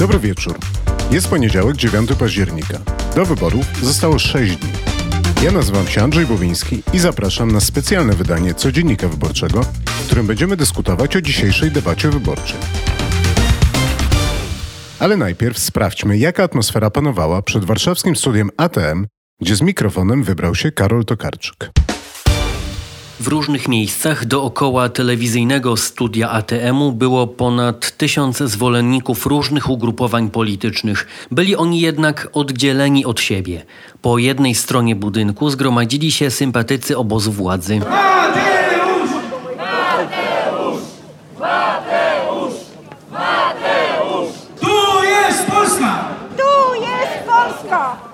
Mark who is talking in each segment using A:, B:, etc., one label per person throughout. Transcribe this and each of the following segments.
A: Dobry wieczór. Jest poniedziałek, 9 października. Do wyborów zostało 6 dni. Ja nazywam się Andrzej Bowiński i zapraszam na specjalne wydanie Codziennika Wyborczego, w którym będziemy dyskutować o dzisiejszej debacie wyborczej. Ale najpierw sprawdźmy, jaka atmosfera panowała przed warszawskim studiem ATM, gdzie z mikrofonem wybrał się Karol Tokarczyk.
B: W różnych miejscach dookoła telewizyjnego studia ATM-u było ponad tysiąc zwolenników różnych ugrupowań politycznych. Byli oni jednak oddzieleni od siebie. Po jednej stronie budynku zgromadzili się sympatycy obozu władzy.
C: Tu jest Polska!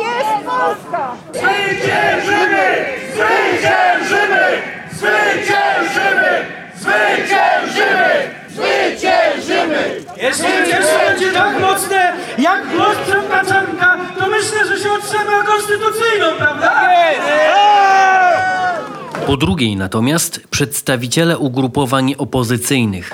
D: Jest Polska!
C: Zwyciężymy! Zwyciężymy! Zwyciężymy! Zwyciężymy! Zwyciężymy! Jeśli zwycięstwo będzie tak mocne jak głos Trąkaczanka, to myślę, że się otrzemy o konstytucyjną, prawda?
B: Po drugiej natomiast przedstawiciele ugrupowań opozycyjnych.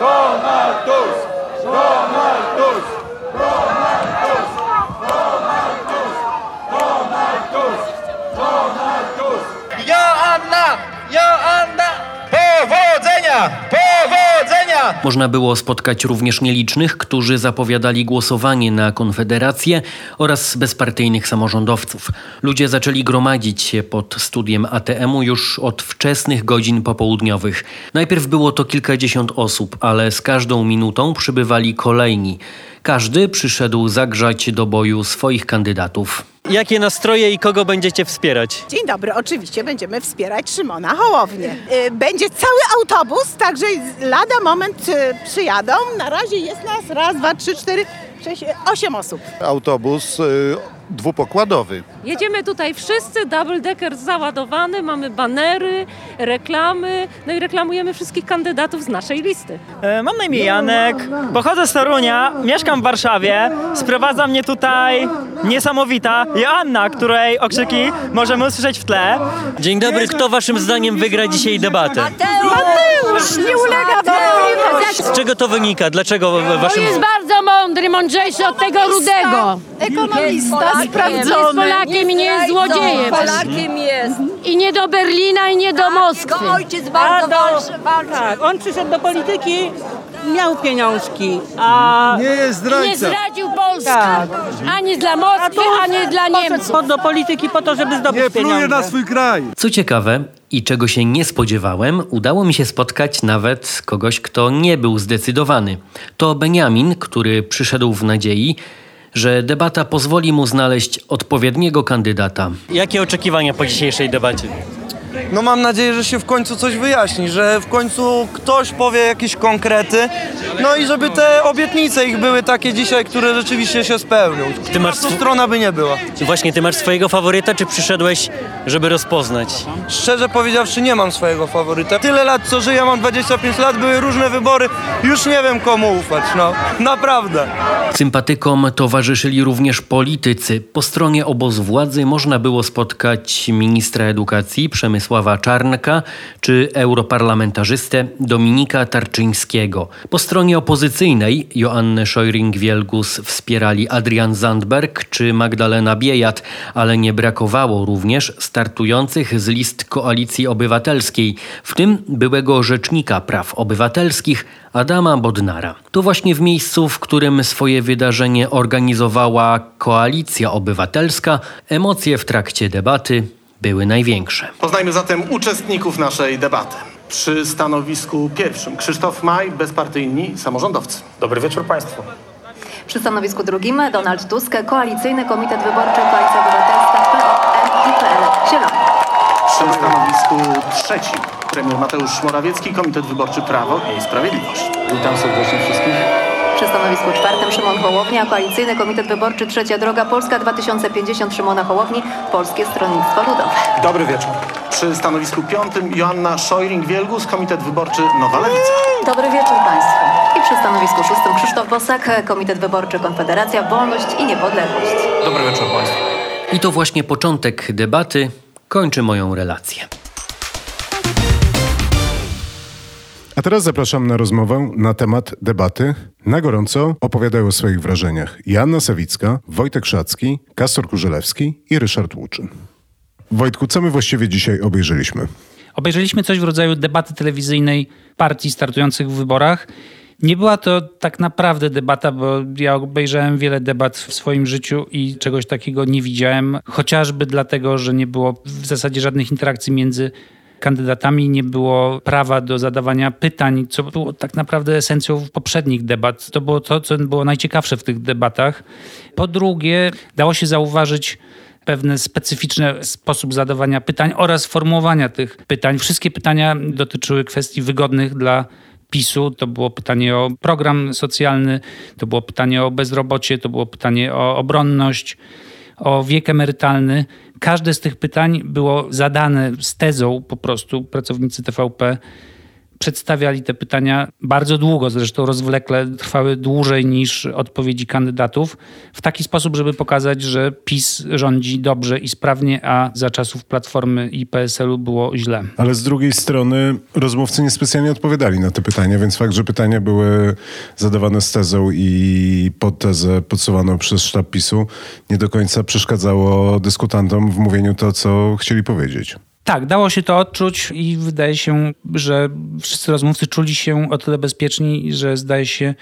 B: Można było spotkać również nielicznych, którzy zapowiadali głosowanie na Konfederację oraz bezpartyjnych samorządowców. Ludzie zaczęli gromadzić się pod studiem ATM-u już od wczesnych godzin popołudniowych. Najpierw było to kilkadziesiąt osób, ale z każdą minutą przybywali kolejni. Każdy przyszedł zagrzać do boju swoich kandydatów.
E: Jakie nastroje i kogo będziecie wspierać?
D: Dzień dobry, oczywiście będziemy wspierać Szymona Hołownię. Y, Będzie cały autobus, także lada moment y, przyjadą. Na razie jest nas raz, dwa, trzy, cztery, sześć, osiem osób.
F: autobus y, dwupokładowy.
G: Jedziemy tutaj wszyscy, double decker załadowany, mamy banery, reklamy, no i reklamujemy wszystkich kandydatów z naszej listy.
E: E, mam na imię Janek, pochodzę z Torunia, mieszkam w Warszawie, sprowadza mnie tutaj niesamowita Joanna, której okrzyki możemy usłyszeć w tle. Dzień dobry, kto waszym zdaniem wygra dzisiaj debatę?
D: Mateusz, nie ulega
E: Z czego to wynika? Dlaczego waszym...
H: jest bardzo mądry, mądrzejszy od tego rudego.
D: Ekonomista
H: Jest
D: sprawdzony.
H: Polakiem i nie jest złodziejem.
I: Polakiem jest.
H: I nie do Berlina, i nie do Moskwy.
I: Jego ojciec bardzo walczy, walczy.
J: Tak, on przyszedł do polityki, miał pieniążki, a
F: Nie jest
H: Nie zdradził Polski.
J: Tak.
H: Ani dla Moskwy, ani dla Niemców.
J: poszedł do polityki po to, żeby zdobyć pieniądze.
F: kraj.
B: Co ciekawe i czego się nie spodziewałem, udało mi się spotkać nawet kogoś, kto nie był zdecydowany. To Beniamin, który przyszedł w nadziei, że debata pozwoli mu znaleźć odpowiedniego kandydata.
E: Jakie oczekiwania po dzisiejszej debacie?
K: No mam nadzieję, że się w końcu coś wyjaśni, że w końcu ktoś powie jakieś konkrety, no i żeby te obietnice ich były takie dzisiaj, które rzeczywiście się spełnią.
E: Ty masz sw-
K: strona by nie była.
E: Właśnie, ty masz swojego faworyta, czy przyszedłeś, żeby rozpoznać?
K: Szczerze powiedziawszy nie mam swojego faworyta. Tyle lat co żyję, mam 25 lat, były różne wybory, już nie wiem komu ufać, no naprawdę.
B: Sympatykom towarzyszyli również politycy. Po stronie obozu władzy można było spotkać ministra edukacji Przemysława Czarnka czy europarlamentarzystę Dominika Tarczyńskiego. Po stronie opozycyjnej Joannę Szojring-Wielgus wspierali Adrian Zandberg czy Magdalena Biejat, ale nie brakowało również startujących z list Koalicji Obywatelskiej, w tym byłego rzecznika praw obywatelskich Adama Bodnara. To właśnie w miejscu, w którym swoje wydarzenie organizowała Koalicja Obywatelska, emocje w trakcie debaty były największe.
L: Poznajmy zatem uczestników naszej debaty. Przy stanowisku pierwszym Krzysztof Maj, bezpartyjni samorządowcy.
M: Dobry wieczór Państwu.
I: Przy stanowisku drugim Donald Tusk, Koalicyjny Komitet Wyborczy Koalicja Obywatelska PO, i PL Zielony.
L: Przy stanowisku trzecim premier Mateusz Morawiecki, Komitet Wyborczy Prawo i Sprawiedliwość. Witam serdecznie wszystkich.
I: Przy stanowisku czwartym Szymon Hołownia, Koalicyjny Komitet Wyborczy Trzecia Droga Polska 2050 Szymona Hołowni, Polskie Stronnictwo Ludowe.
L: Dobry wieczór. Przy stanowisku piątym Joanna Szojring-Wielgus, Komitet Wyborczy Nowa Lewica.
I: Dobry wieczór Państwu. I przy stanowisku szóstym Krzysztof Bosak, Komitet Wyborczy Konfederacja, Wolność i Niepodległość.
M: Dobry wieczór Państwu.
B: I to właśnie początek debaty kończy moją relację.
A: A teraz zapraszam na rozmowę na temat debaty. Na gorąco opowiadają o swoich wrażeniach Joanna Sawicka, Wojtek Szacki, Kastor Kurzelewski i Ryszard Łuczyn. Wojtku, co my właściwie dzisiaj obejrzeliśmy?
N: Obejrzeliśmy coś w rodzaju debaty telewizyjnej partii startujących w wyborach. Nie była to tak naprawdę debata, bo ja obejrzałem wiele debat w swoim życiu i czegoś takiego nie widziałem, chociażby dlatego, że nie było w zasadzie żadnych interakcji między kandydatami, nie było prawa do zadawania pytań, co było tak naprawdę esencją poprzednich debat. To było to, co było najciekawsze w tych debatach. Po drugie, dało się zauważyć pewne specyficzny sposób zadawania pytań oraz formułowania tych pytań. Wszystkie pytania dotyczyły kwestii wygodnych dla PiSu. To było pytanie o program socjalny, to było pytanie o bezrobocie, to było pytanie o obronność, o wiek emerytalny. Każde z tych pytań było zadane z tezą po prostu. Pracownicy TVP przedstawiali te pytania bardzo długo, zresztą rozwlekle, trwały dłużej niż odpowiedzi kandydatów, w taki sposób, żeby pokazać, że PiS rządzi dobrze i sprawnie, a za czasów Platformy i PSL-u było źle.
A: Ale z drugiej strony rozmówcy niespecjalnie odpowiadali na te pytania, więc fakt, że pytania były zadawane z tezą i pod tezę podsuwaną przez sztab PiSu, nie do końca przeszkadzało dyskutantom w mówieniu to, co chcieli powiedzieć.
N: Tak, dało się to odczuć i wydaje się, że wszyscy rozmówcy czuli się o tyle bezpieczni, że zdaje się,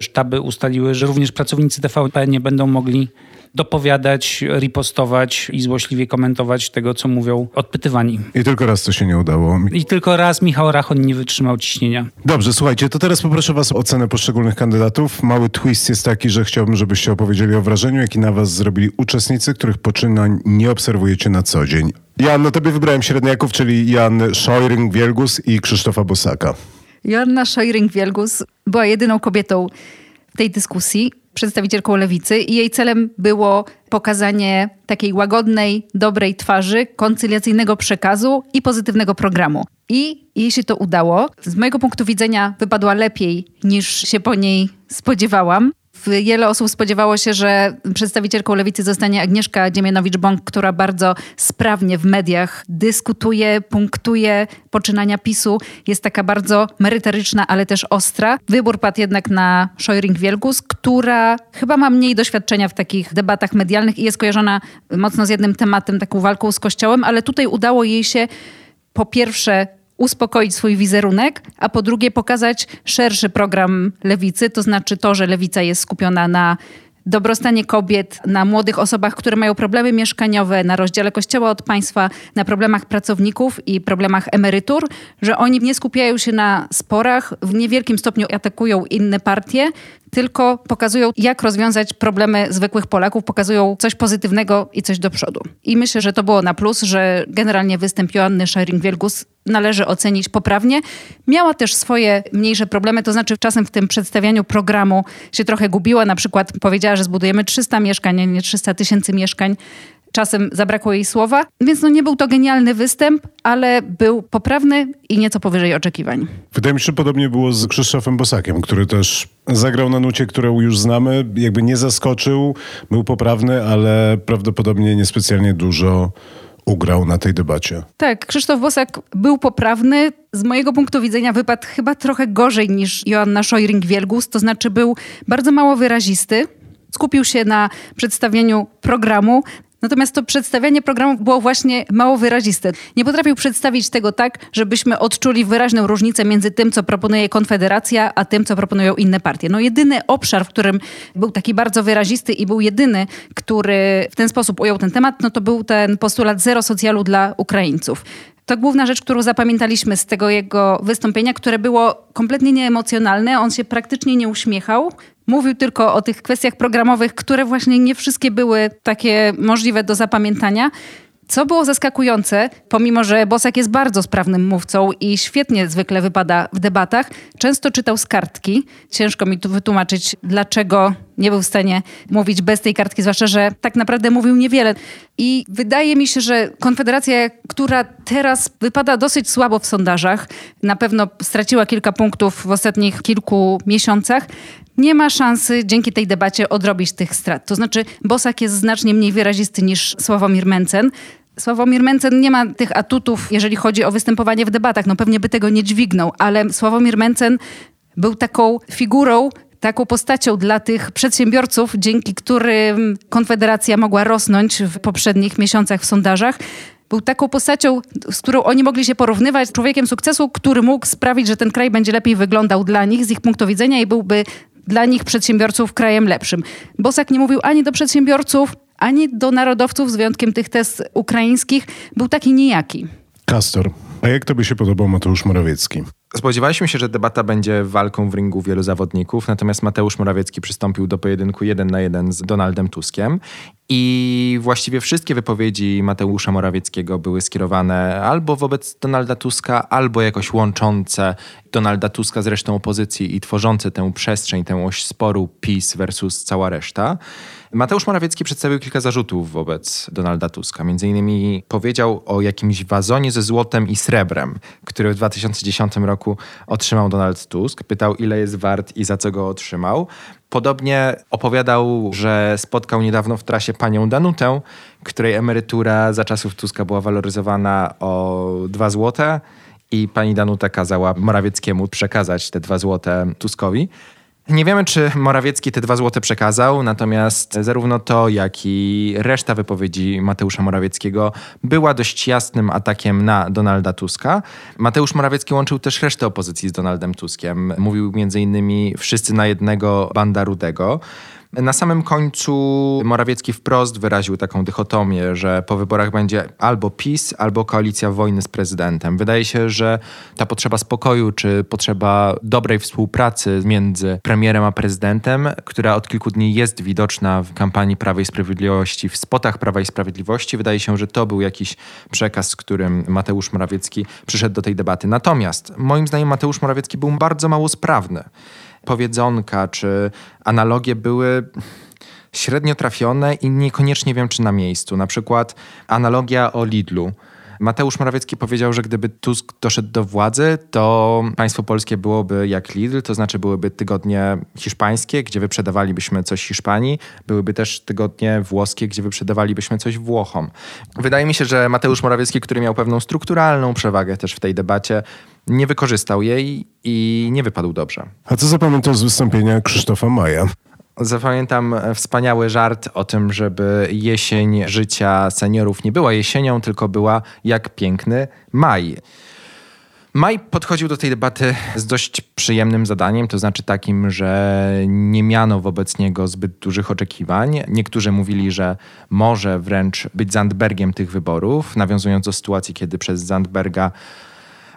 N: sztaby ustaliły, że również pracownicy TVP nie będą mogli dopowiadać, ripostować i złośliwie komentować tego, co mówią odpytywani.
A: I tylko raz to się nie udało.
N: I tylko raz Michał Rachon nie wytrzymał ciśnienia.
A: Dobrze, słuchajcie, to teraz poproszę was o ocenę poszczególnych kandydatów. Mały twist jest taki, że chciałbym, żebyście opowiedzieli o wrażeniu, jaki na was zrobili uczestnicy, których poczynań nie obserwujecie na co dzień. Jan, na tobie wybrałem średniaków, czyli Jan Szojring-Wielgus i Krzysztofa Bosaka.
O: Joanna Szojring-Wielgus była jedyną kobietą w tej dyskusji, przedstawicielką lewicy i jej celem było pokazanie takiej łagodnej, dobrej twarzy, koncyliacyjnego przekazu i pozytywnego programu. I jej się to udało. Z mojego punktu widzenia wypadła lepiej niż się po niej spodziewałam. Wiele osób spodziewało się, że przedstawicielką lewicy zostanie Agnieszka Dziemianowicz-Bąk, która bardzo sprawnie w mediach dyskutuje, punktuje poczynania PiSu. Jest taka bardzo merytoryczna, ale też ostra. Wybór padł jednak na Szojring-Wielgus, która chyba ma mniej doświadczenia w takich debatach medialnych i jest kojarzona mocno z jednym tematem, taką walką z Kościołem, ale tutaj udało jej się po pierwsze uspokoić swój wizerunek, a po drugie pokazać szerszy program lewicy, to znaczy to, że lewica jest skupiona na dobrostanie kobiet, na młodych osobach, które mają problemy mieszkaniowe, na rozdziale kościoła od państwa, na problemach pracowników i problemach emerytur, że oni nie skupiają się na sporach, w niewielkim stopniu atakują inne partie, tylko pokazują, jak rozwiązać problemy zwykłych Polaków, pokazują coś pozytywnego i coś do przodu. I myślę, że to było na plus, że generalnie występ Joanny Schering-Wielgus należy ocenić poprawnie. Miała też swoje mniejsze problemy, to znaczy czasem w tym przedstawianiu programu się trochę gubiła. Na przykład powiedziała, że zbudujemy 300 mieszkań, a nie 300 tysięcy mieszkań. Czasem zabrakło jej słowa, więc no nie był to genialny występ, ale był poprawny i nieco powyżej oczekiwań.
A: Wydaje mi się, że podobnie było z Krzysztofem Bosakiem, który też zagrał na nucie, którą już znamy, jakby nie zaskoczył, był poprawny, ale prawdopodobnie niespecjalnie dużo ugrał na tej debacie.
O: Tak, Krzysztof Bosak był poprawny. Z mojego punktu widzenia wypadł chyba trochę gorzej niż Joanna Szojring-Wielgus, to znaczy był bardzo mało wyrazisty. Skupił się na przedstawieniu programu, Natomiast to przedstawianie programu było właśnie mało wyraziste. Nie potrafił przedstawić tego tak, żebyśmy odczuli wyraźną różnicę między tym, co proponuje Konfederacja, a tym, co proponują inne partie. No jedyny obszar, w którym był taki bardzo wyrazisty i był jedyny, który w ten sposób ujął ten temat, no to był ten postulat zero socjalu dla Ukraińców. To główna rzecz, którą zapamiętaliśmy z tego jego wystąpienia, które było kompletnie nieemocjonalne. On się praktycznie nie uśmiechał. Mówił tylko o tych kwestiach programowych, które właśnie nie wszystkie były takie możliwe do zapamiętania. Co było zaskakujące, pomimo że Bosak jest bardzo sprawnym mówcą i świetnie zwykle wypada w debatach, często czytał z kartki. Ciężko mi tu wytłumaczyć, dlaczego nie był w stanie mówić bez tej kartki, zwłaszcza, że tak naprawdę mówił niewiele. I wydaje mi się, że Konfederacja, która teraz wypada dosyć słabo w sondażach, na pewno straciła kilka punktów w ostatnich kilku miesiącach, nie ma szansy dzięki tej debacie odrobić tych strat. To znaczy, Bosak jest znacznie mniej wyrazisty niż Sławomir Mencen. Sławomir Mencen nie ma tych atutów, jeżeli chodzi o występowanie w debatach. No pewnie by tego nie dźwignął, ale Sławomir Mencen był taką figurą, taką postacią dla tych przedsiębiorców, dzięki którym Konfederacja mogła rosnąć w poprzednich miesiącach w sondażach. Był taką postacią, z którą oni mogli się porównywać, człowiekiem sukcesu, który mógł sprawić, że ten kraj będzie lepiej wyglądał dla nich z ich punktu widzenia i byłby dla nich przedsiębiorców krajem lepszym. Bosak nie mówił ani do przedsiębiorców, ani do narodowców, z wyjątkiem tych test ukraińskich. Był taki nijaki.
A: Kastor, a jak tobie się podobał Mateusz Morawiecki?
M: Spodziewaliśmy się, że debata będzie walką w ringu wielu zawodników, natomiast Mateusz Morawiecki przystąpił do pojedynku jeden na jeden z Donaldem Tuskiem i właściwie wszystkie wypowiedzi Mateusza Morawieckiego były skierowane albo wobec Donalda Tuska, albo jakoś łączące Donalda Tuska z resztą opozycji i tworzące tę przestrzeń, tę oś sporu PiS versus cała reszta. Mateusz Morawiecki przedstawił kilka zarzutów wobec Donalda Tuska. Między innymi powiedział o jakimś wazonie ze złotem i srebrem, który w 2010 roku otrzymał Donald Tusk. Pytał, ile jest wart i za co go otrzymał. Podobnie opowiadał, że spotkał niedawno w trasie panią Danutę, której emerytura za czasów Tuska była waloryzowana o 2 złote i pani Danuta kazała Morawieckiemu przekazać te 2 złote Tuskowi. Nie wiemy, czy Morawiecki te dwa złote przekazał, natomiast zarówno to, jak i reszta wypowiedzi Mateusza Morawieckiego była dość jasnym atakiem na Donalda Tuska. Mateusz Morawiecki łączył też resztę opozycji z Donaldem Tuskiem. Mówił innymi wszyscy na jednego banda rudego. Na samym końcu Morawiecki wprost wyraził taką dychotomię, że po wyborach będzie albo PiS, albo koalicja wojny z prezydentem. Wydaje się, że ta potrzeba spokoju, czy potrzeba dobrej współpracy między premierem a prezydentem, która od kilku dni jest widoczna w kampanii Prawa i Sprawiedliwości, w spotach Prawa i Sprawiedliwości, wydaje się, że to był jakiś przekaz, z którym Mateusz Morawiecki przyszedł do tej debaty. Natomiast moim zdaniem Mateusz Morawiecki był bardzo mało sprawny powiedzonka czy analogie były średnio trafione i niekoniecznie wiem, czy na miejscu. Na przykład analogia o Lidlu. Mateusz Morawiecki powiedział, że gdyby Tusk doszedł do władzy, to państwo polskie byłoby jak Lidl, to znaczy byłyby tygodnie hiszpańskie, gdzie wyprzedawalibyśmy coś Hiszpanii, byłyby też tygodnie włoskie, gdzie wyprzedawalibyśmy coś Włochom. Wydaje mi się, że Mateusz Morawiecki, który miał pewną strukturalną przewagę też w tej debacie, nie wykorzystał jej i nie wypadł dobrze.
A: A co zapamiętasz z wystąpienia Krzysztofa Maja?
M: Zapamiętam wspaniały żart o tym, żeby jesień życia seniorów nie była jesienią, tylko była jak piękny maj. Maj podchodził do tej debaty z dość przyjemnym zadaniem, to znaczy takim, że nie miano wobec niego zbyt dużych oczekiwań. Niektórzy mówili, że może wręcz być Zandbergiem tych wyborów, nawiązując do sytuacji, kiedy przez Zandberga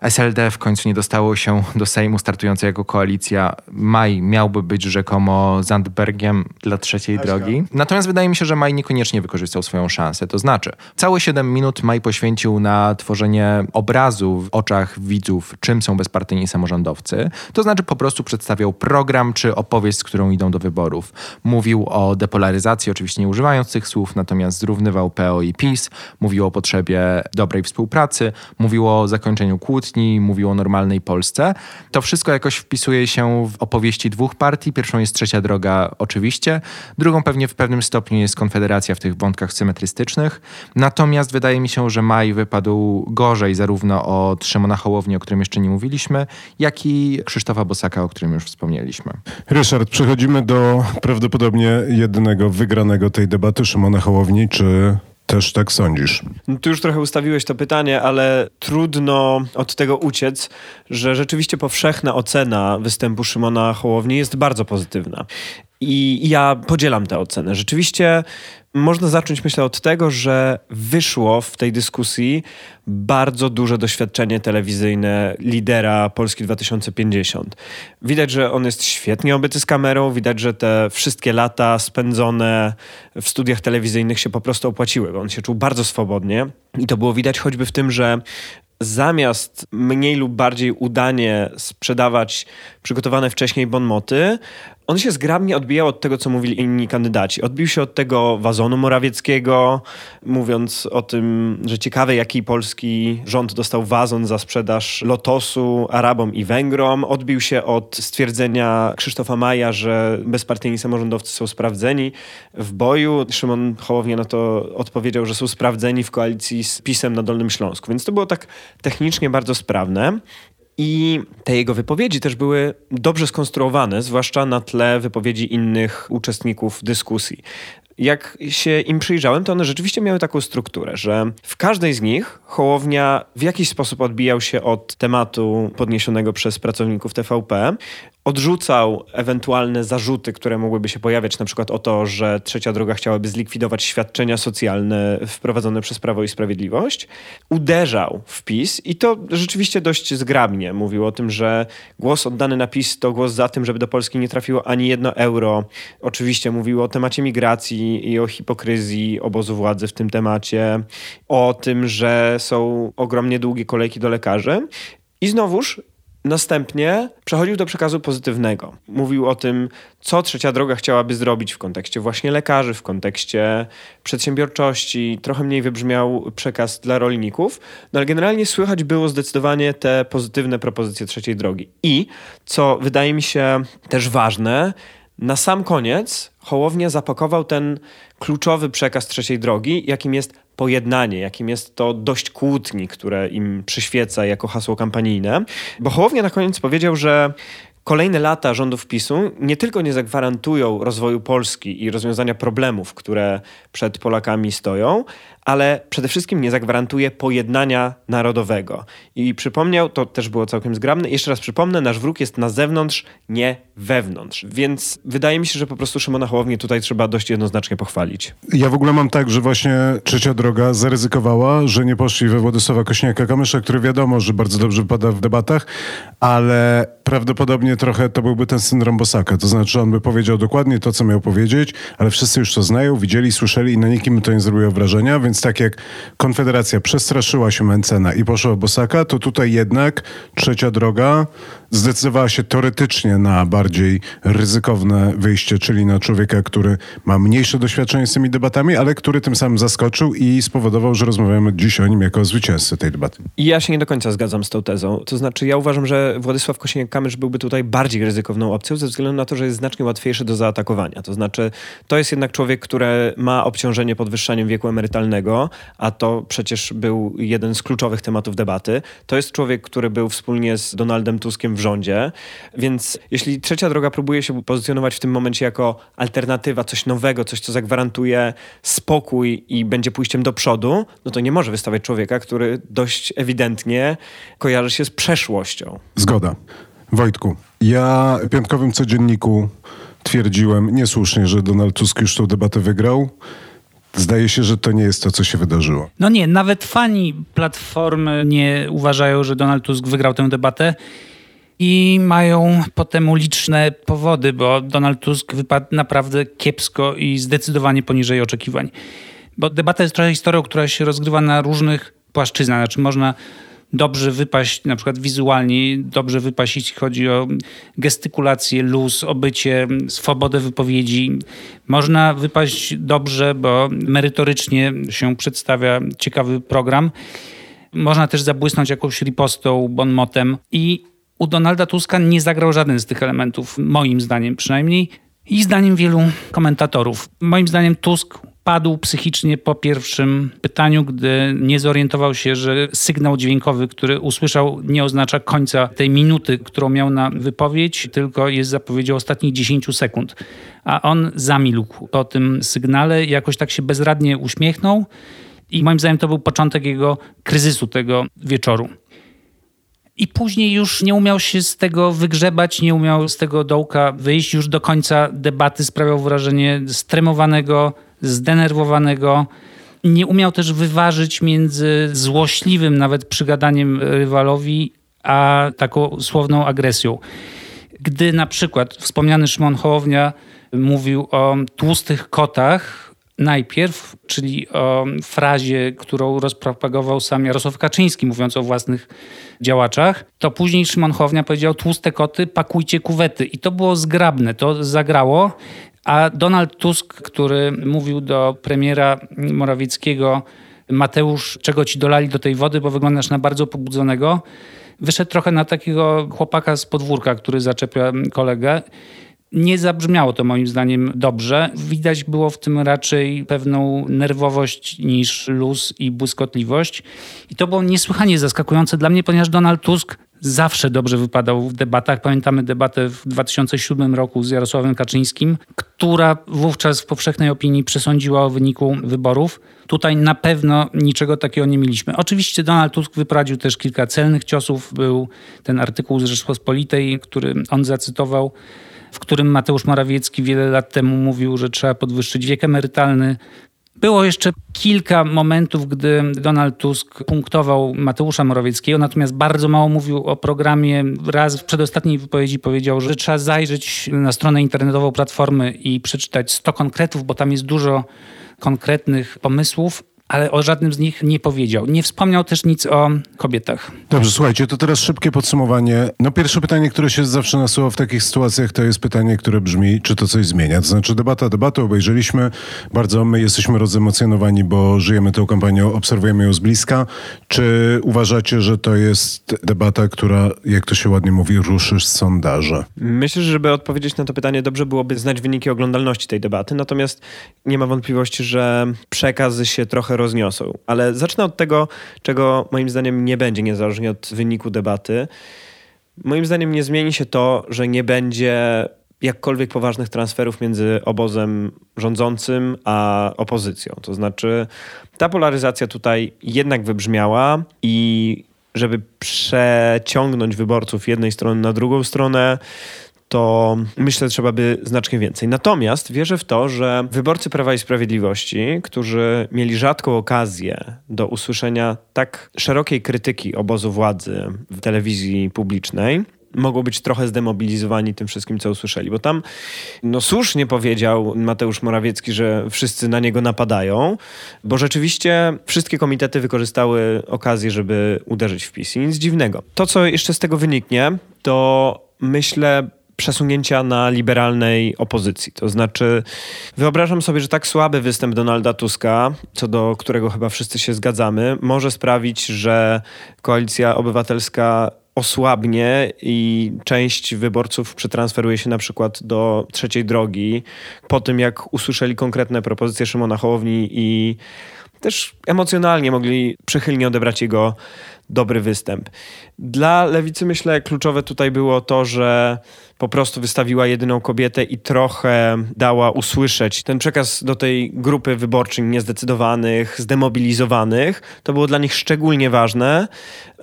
M: SLD w końcu nie dostało się do Sejmu startującej jako koalicja. Maj miałby być rzekomo Zandbergiem dla trzeciej drogi. Natomiast wydaje mi się, że Maj niekoniecznie wykorzystał swoją szansę. To znaczy, całe 7 minut Maj poświęcił na tworzenie obrazu w oczach widzów, czym są bezpartyjni samorządowcy. To znaczy po prostu przedstawiał program czy opowieść, z którą idą do wyborów. Mówił o depolaryzacji, oczywiście nie używając tych słów, natomiast zrównywał PO i PiS. Mówił o potrzebie dobrej współpracy. Mówił o zakończeniu kłótni kłótni, mówił o normalnej Polsce. To wszystko jakoś wpisuje się w opowieści dwóch partii. Pierwszą jest Trzecia Droga oczywiście, drugą pewnie w pewnym stopniu jest Konfederacja w tych wątkach symetrystycznych. Natomiast wydaje mi się, że Maj wypadł gorzej zarówno od Szymona Hołowni, o którym jeszcze nie mówiliśmy, jak i Krzysztofa Bosaka, o którym już wspomnieliśmy.
A: Ryszard, przechodzimy do prawdopodobnie jednego wygranego tej debaty Szymona Hołowni. Czy też tak sądzisz?
P: No, ty już trochę ustawiłeś to pytanie, ale trudno od tego uciec, że rzeczywiście powszechna ocena występu Szymona Hołowni jest bardzo pozytywna. I ja podzielam tę ocenę. Rzeczywiście można zacząć, myślę, od tego, że wyszło w tej dyskusji bardzo duże doświadczenie telewizyjne lidera Polski 2050. Widać, że on jest świetnie obyty z kamerą, widać, że te wszystkie lata spędzone w studiach telewizyjnych się po prostu opłaciły. On się czuł bardzo swobodnie i to było widać choćby w tym, że zamiast mniej lub bardziej udanie sprzedawać przygotowane wcześniej bonmoty, on się zgrabnie odbijał od tego, co mówili inni kandydaci. Odbił się od tego wazonu Morawieckiego, mówiąc o tym, że ciekawe, jaki polski rząd dostał wazon za sprzedaż Lotosu Arabom i Węgrom. Odbił się od stwierdzenia Krzysztofa Maja, że bezpartyjni samorządowcy są sprawdzeni w boju. Szymon Hołownia na to odpowiedział, że są sprawdzeni w koalicji z PiSem na Dolnym Śląsku. Więc to było tak technicznie bardzo sprawne. I te jego wypowiedzi też były dobrze skonstruowane, zwłaszcza na tle wypowiedzi innych uczestników dyskusji. Jak się im przyjrzałem, to one rzeczywiście miały taką strukturę, że w każdej z nich Hołownia w jakiś sposób odbijał się od tematu podniesionego przez pracowników TVP odrzucał ewentualne zarzuty, które mogłyby się pojawiać, na przykład o to, że Trzecia Droga chciałaby zlikwidować świadczenia socjalne wprowadzone przez Prawo i Sprawiedliwość. Uderzał w PiS i to rzeczywiście dość zgrabnie. Mówił o tym, że głos oddany na PiS to głos za tym, żeby do Polski nie trafiło ani jedno euro. Oczywiście mówił o temacie migracji i o hipokryzji obozu władzy w tym temacie, o tym, że są ogromnie długie kolejki do lekarzy. I znowuż Następnie przechodził do przekazu pozytywnego. Mówił o tym, co trzecia droga chciałaby zrobić w kontekście właśnie lekarzy, w kontekście przedsiębiorczości. Trochę mniej wybrzmiał przekaz dla rolników, no ale generalnie słychać było zdecydowanie te pozytywne propozycje trzeciej drogi. I, co wydaje mi się też ważne, na sam koniec Hołownia zapakował ten kluczowy przekaz trzeciej drogi, jakim jest pojednanie, jakim jest to dość kłótni, które im przyświeca jako hasło kampanijne. Bo Hołownia na koniec powiedział, że kolejne lata rządów PiSu nie tylko nie zagwarantują rozwoju Polski i rozwiązania problemów, które przed Polakami stoją, ale przede wszystkim nie zagwarantuje pojednania narodowego. I przypomniał, to też było całkiem zgrabne, jeszcze raz przypomnę, nasz wróg jest na zewnątrz, nie wewnątrz. Więc wydaje mi się, że po prostu Szymona Hołownię tutaj trzeba dość jednoznacznie pochwalić.
A: Ja w ogóle mam tak, że właśnie Trzecia Droga zaryzykowała, że nie poszli we Władysława Kośniaka-Kamysza, który wiadomo, że bardzo dobrze wypada w debatach, ale prawdopodobnie trochę to byłby ten syndrom Bosaka. To znaczy on by powiedział dokładnie to, co miał powiedzieć, ale wszyscy już to znają, widzieli, słyszeli i na nikim to nie zrobiło wrażenia, więc tak jak Konfederacja przestraszyła się Mencena i poszła Bosaka, to tutaj jednak Trzecia Droga zdecydowała się teoretycznie na bardziej ryzykowne wyjście, czyli na człowieka, który ma mniejsze doświadczenie z tymi debatami, ale który tym samym zaskoczył i spowodował, że rozmawiamy dziś o nim jako zwycięzcy tej debaty.
P: I ja się nie do końca zgadzam z tą tezą. To znaczy, ja uważam, że Władysław Kosiniak-Kamysz byłby tutaj bardziej ryzykowną opcją ze względu na to, że jest znacznie łatwiejszy do zaatakowania. To znaczy, to jest jednak człowiek, który ma obciążenie podwyższaniem wieku emerytalnego, a to przecież był jeden z kluczowych tematów debaty. To jest człowiek, który był wspólnie z Donaldem Tuskiem w rządzie, więc jeśli trzecia droga próbuje się pozycjonować w tym momencie jako alternatywa, coś nowego, coś, co zagwarantuje spokój i będzie pójściem do przodu, no to nie może wystawiać człowieka, który dość ewidentnie kojarzy się z przeszłością.
A: Zgoda. Wojtku, ja w piątkowym codzienniku twierdziłem niesłusznie, że Donald Tusk już tą debatę wygrał. Zdaje się, że to nie jest to, co się wydarzyło.
N: No nie, nawet fani Platformy nie uważają, że Donald Tusk wygrał tę debatę i mają potem liczne powody, bo Donald Tusk wypadł naprawdę kiepsko i zdecydowanie poniżej oczekiwań. Bo debata jest trochę historią, która się rozgrywa na różnych płaszczyznach. Znaczy można dobrze wypaść na przykład wizualnie, dobrze wypaść jeśli chodzi o gestykulację, luz, obycie, swobodę wypowiedzi. Można wypaść dobrze, bo merytorycznie się przedstawia ciekawy program. Można też zabłysnąć jakąś ripostą, bonmotem i u Donalda Tuska nie zagrał żaden z tych elementów, moim zdaniem przynajmniej, i zdaniem wielu komentatorów. Moim zdaniem Tusk padł psychicznie po pierwszym pytaniu, gdy nie zorientował się, że sygnał dźwiękowy, który usłyszał, nie oznacza końca tej minuty, którą miał na wypowiedź, tylko jest zapowiedzią ostatnich 10 sekund. A on zamilkł po tym sygnale, jakoś tak się bezradnie uśmiechnął. I moim zdaniem to był początek jego kryzysu tego wieczoru. I później już nie umiał się z tego wygrzebać, nie umiał z tego dołka wyjść. Już do końca debaty sprawiał wrażenie stremowanego, zdenerwowanego. Nie umiał też wyważyć między złośliwym nawet przygadaniem rywalowi, a taką słowną agresją. Gdy na przykład wspomniany Szymon Hołownia mówił o tłustych kotach, najpierw, czyli o frazie, którą rozpropagował sam Jarosław Kaczyński, mówiąc o własnych działaczach, to później Szymon Hołownia powiedział tłuste koty, pakujcie kuwety. I to było zgrabne, to zagrało. A Donald Tusk, który mówił do premiera Morawieckiego, Mateusz, czego ci dolali do tej wody, bo wyglądasz na bardzo pobudzonego, wyszedł trochę na takiego chłopaka z podwórka, który zaczepia kolegę. Nie zabrzmiało to moim zdaniem dobrze. Widać było w tym raczej pewną nerwowość niż luz i błyskotliwość. I to było niesłychanie zaskakujące dla mnie, ponieważ Donald Tusk zawsze dobrze wypadał w debatach. Pamiętamy debatę w 2007 roku z Jarosławem Kaczyńskim, która wówczas w powszechnej opinii przesądziła o wyniku wyborów. Tutaj na pewno niczego takiego nie mieliśmy. Oczywiście Donald Tusk wyprawił też kilka celnych ciosów. Był ten artykuł z Rzeczpospolitej, który on zacytował w którym Mateusz Morawiecki wiele lat temu mówił, że trzeba podwyższyć wiek emerytalny. Było jeszcze kilka momentów, gdy Donald Tusk punktował Mateusza Morawieckiego, natomiast bardzo mało mówił o programie. Raz w przedostatniej wypowiedzi powiedział, że trzeba zajrzeć na stronę internetową Platformy i przeczytać 100 konkretów, bo tam jest dużo konkretnych pomysłów ale o żadnym z nich nie powiedział. Nie wspomniał też nic o kobietach.
A: Dobrze, słuchajcie, to teraz szybkie podsumowanie. No pierwsze pytanie, które się zawsze nasuwa w takich sytuacjach, to jest pytanie, które brzmi, czy to coś zmienia? To znaczy debata, debatę obejrzeliśmy, bardzo my jesteśmy rozemocjonowani, bo żyjemy tą kampanią, obserwujemy ją z bliska. Czy uważacie, że to jest debata, która, jak to się ładnie mówi, ruszy sondaże?
P: Myślę, że żeby odpowiedzieć na to pytanie, dobrze byłoby znać wyniki oglądalności tej debaty, natomiast nie ma wątpliwości, że przekazy się trochę rozniosą. Ale zacznę od tego, czego moim zdaniem nie będzie, niezależnie od wyniku debaty. Moim zdaniem nie zmieni się to, że nie będzie jakkolwiek poważnych transferów między obozem rządzącym a opozycją. To znaczy, ta polaryzacja tutaj jednak wybrzmiała i żeby przeciągnąć wyborców jednej strony na drugą stronę, to myślę, że trzeba by znacznie więcej. Natomiast wierzę w to, że wyborcy Prawa i Sprawiedliwości, którzy mieli rzadką okazję do usłyszenia tak szerokiej krytyki obozu władzy w telewizji publicznej, mogą być trochę zdemobilizowani tym wszystkim, co usłyszeli. Bo tam, no słusznie powiedział Mateusz Morawiecki, że wszyscy na niego napadają, bo rzeczywiście wszystkie komitety wykorzystały okazję, żeby uderzyć w PiS. I nic dziwnego. To, co jeszcze z tego wyniknie, to myślę, przesunięcia na liberalnej opozycji. To znaczy, wyobrażam sobie, że tak słaby występ Donalda Tuska, co do którego chyba wszyscy się zgadzamy, może sprawić, że koalicja obywatelska osłabnie i część wyborców przetransferuje się na przykład do trzeciej drogi po tym, jak usłyszeli konkretne propozycje Szymona Hołowni i też emocjonalnie mogli przychylnie odebrać jego dobry występ. Dla lewicy myślę kluczowe tutaj było to, że po prostu wystawiła jedyną kobietę i trochę dała usłyszeć ten przekaz do tej grupy wyborczej niezdecydowanych, zdemobilizowanych. To było dla nich szczególnie ważne,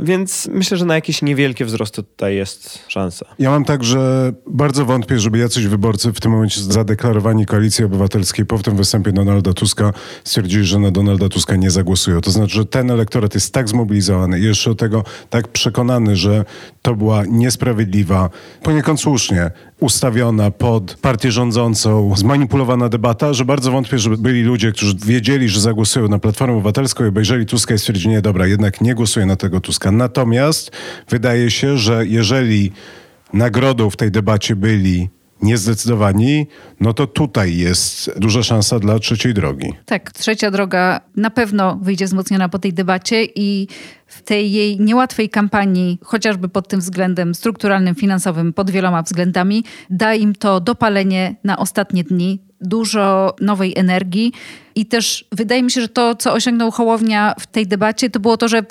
P: więc myślę, że na jakieś niewielkie wzrosty tutaj jest szansa.
A: Ja mam tak, że bardzo wątpię, żeby jacyś wyborcy w tym momencie zadeklarowani Koalicji Obywatelskiej po tym występie Donalda Tuska stwierdzili, że na Donalda Tuska nie zagłosują. To znaczy, że ten elektorat jest tak zmobilizowany i jeszcze do tego tak przekonany, że to była niesprawiedliwa, poniekąd słusznie ustawiona pod partię rządzącą, zmanipulowana debata, że bardzo wątpię, żeby byli ludzie, którzy wiedzieli, że zagłosują na Platformę Obywatelską i obejrzeli Tuska i stwierdzili, nie, dobra, jednak nie głosuję na tego Tuska. Natomiast wydaje się, że jeżeli nagrodą w tej debacie byli niezdecydowani, no to tutaj jest duża szansa dla trzeciej drogi.
O: Tak, trzecia droga na pewno wyjdzie wzmocniona po tej debacie i w tej jej niełatwej kampanii, chociażby pod tym względem strukturalnym, finansowym, pod wieloma względami, da im to dopalenie na ostatnie dni, dużo nowej energii i też wydaje mi się, że to, co osiągnął Hołownia w tej debacie, to było to, że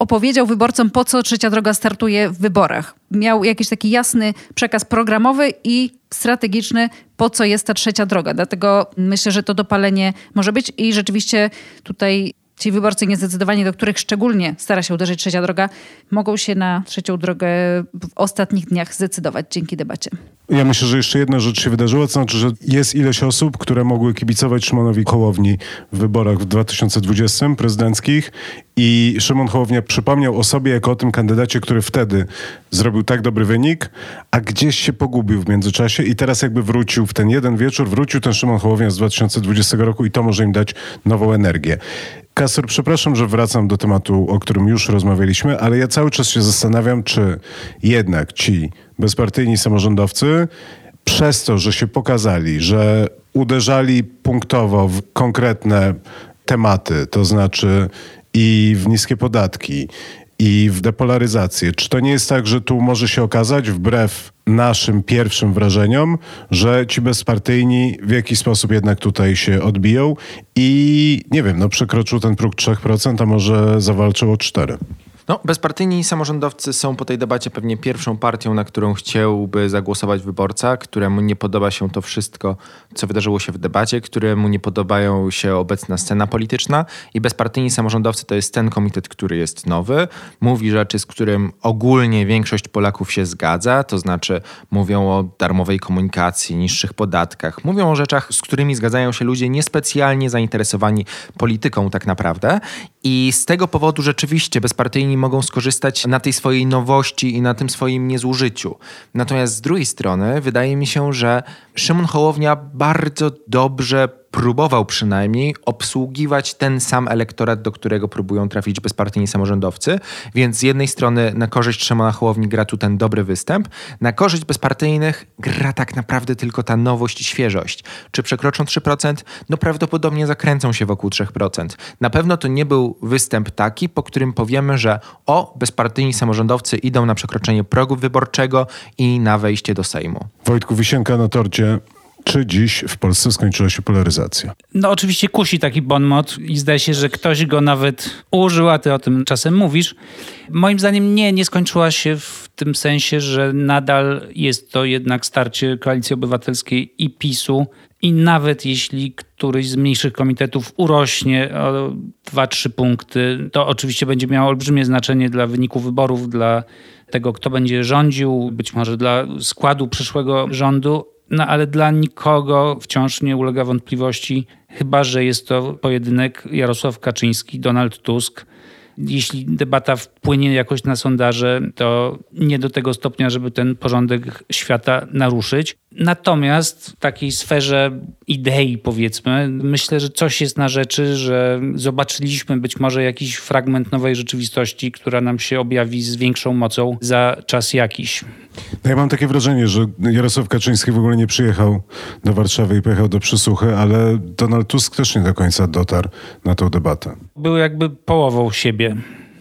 O: opowiedział wyborcom, po co trzecia droga startuje w wyborach. Miał jakiś taki jasny przekaz programowy i strategiczny, po co jest ta trzecia droga. Dlatego myślę, że to dopalenie może być i rzeczywiście tutaj ci wyborcy niezdecydowani, do których szczególnie stara się uderzyć trzecia droga, mogą się na trzecią drogę w ostatnich dniach zdecydować dzięki debacie.
A: Ja myślę, że jeszcze jedna rzecz się wydarzyła, to znaczy, że jest ileś osób, które mogły kibicować Szymonowi Kołowni w wyborach w 2020 prezydenckich i Szymon Hołownia przypomniał o sobie jako o tym kandydacie, który wtedy zrobił tak dobry wynik, a gdzieś się pogubił w międzyczasie i teraz jakby wrócił w ten jeden wieczór, wrócił ten Szymon Hołownia z 2020 roku i to może im dać nową energię. Kasper, przepraszam, że wracam do tematu, o którym już rozmawialiśmy, ale ja cały czas się zastanawiam, czy jednak ci bezpartyjni samorządowcy przez to, że się pokazali, że uderzali punktowo w konkretne tematy, to znaczy i w niskie podatki, i w depolaryzację. Czy to nie jest tak, że tu może się okazać, wbrew naszym pierwszym wrażeniom, że ci bezpartyjni w jakiś sposób jednak tutaj się odbiją i nie wiem, no przekroczył ten próg 3%, a może zawalczył o 4%?
M: No, bezpartyjni samorządowcy są po tej debacie pewnie pierwszą partią, na którą chciałby zagłosować wyborca, któremu nie podoba się to wszystko, co wydarzyło się w debacie, któremu nie podobają się obecna scena polityczna i bezpartyjni samorządowcy to jest ten komitet, który jest nowy, mówi rzeczy, z którym ogólnie większość Polaków się zgadza, to znaczy mówią o darmowej komunikacji, niższych podatkach, mówią o rzeczach, z którymi zgadzają się ludzie niespecjalnie zainteresowani polityką tak naprawdę i z tego powodu rzeczywiście bezpartyjni mogą skorzystać na tej swojej nowości i na tym swoim niezużyciu. Natomiast z drugiej strony wydaje mi się, że Szymon Hołownia bardzo dobrze próbował przynajmniej obsługiwać ten sam elektorat, do którego próbują trafić bezpartyjni samorządowcy. Więc z jednej strony na korzyść Szymona Hołowni gra tu ten dobry występ, na korzyść bezpartyjnych gra tak naprawdę tylko ta nowość i świeżość. Czy przekroczą 3%? No prawdopodobnie zakręcą się wokół 3%. Na pewno to nie był występ taki, po którym powiemy, że o, bezpartyjni samorządowcy idą na przekroczenie progu wyborczego i na wejście do Sejmu.
A: Wojtku Wisienka na torcie czy dziś w Polsce skończyła się polaryzacja?
N: No oczywiście kusi taki bon mot i zdaje się, że ktoś go nawet użył, a ty o tym czasem mówisz. Moim zdaniem nie, nie skończyła się w tym sensie, że nadal jest to jednak starcie Koalicji Obywatelskiej i PiSu i nawet jeśli któryś z mniejszych komitetów urośnie o 2-3 punkty, to oczywiście będzie miało olbrzymie znaczenie dla wyniku wyborów, dla tego, kto będzie rządził, być może dla składu przyszłego rządu, no ale dla nikogo wciąż nie ulega wątpliwości, chyba że jest to pojedynek Jarosław Kaczyński, Donald Tusk. Jeśli debata wpłynie jakoś na sondaże, to nie do tego stopnia, żeby ten porządek świata naruszyć. Natomiast w takiej sferze idei, powiedzmy, myślę, że coś jest na rzeczy, że zobaczyliśmy być może jakiś fragment nowej rzeczywistości, która nam się objawi z większą mocą za czas jakiś.
A: No ja mam takie wrażenie, że Jarosław Kaczyński w ogóle nie przyjechał do Warszawy i pojechał do przysłuchy, ale Donald Tusk też nie do końca dotarł na tę debatę.
N: Był jakby połową siebie.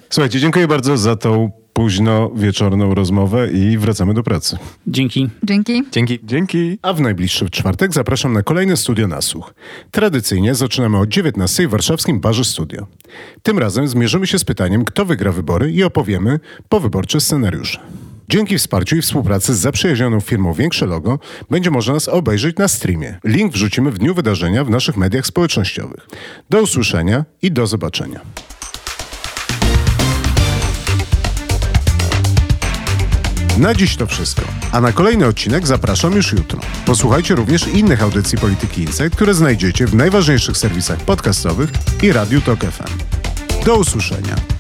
A: Słuchajcie, dziękuję bardzo za tą późno wieczorną rozmowę i wracamy do pracy.
N: Dzięki.
O: Dzięki.
M: Dzięki.
A: Dzięki. A w najbliższy czwartek zapraszam na kolejne studio Nasłuch. Tradycyjnie zaczynamy o 19 w warszawskim Barze Studio. Tym razem zmierzymy się z pytaniem, kto wygra wybory i opowiemy powyborcze scenariusze. Dzięki wsparciu i współpracy z zaprzyjaźnioną firmą Większe Logo będzie można nas obejrzeć na streamie. Link wrzucimy w dniu wydarzenia w naszych mediach społecznościowych. Do usłyszenia i do zobaczenia. Na dziś to wszystko, a na kolejny odcinek zapraszam już jutro. Posłuchajcie również innych audycji Polityki Insight, które znajdziecie w najważniejszych serwisach podcastowych i Radiu Tok FM. Do usłyszenia.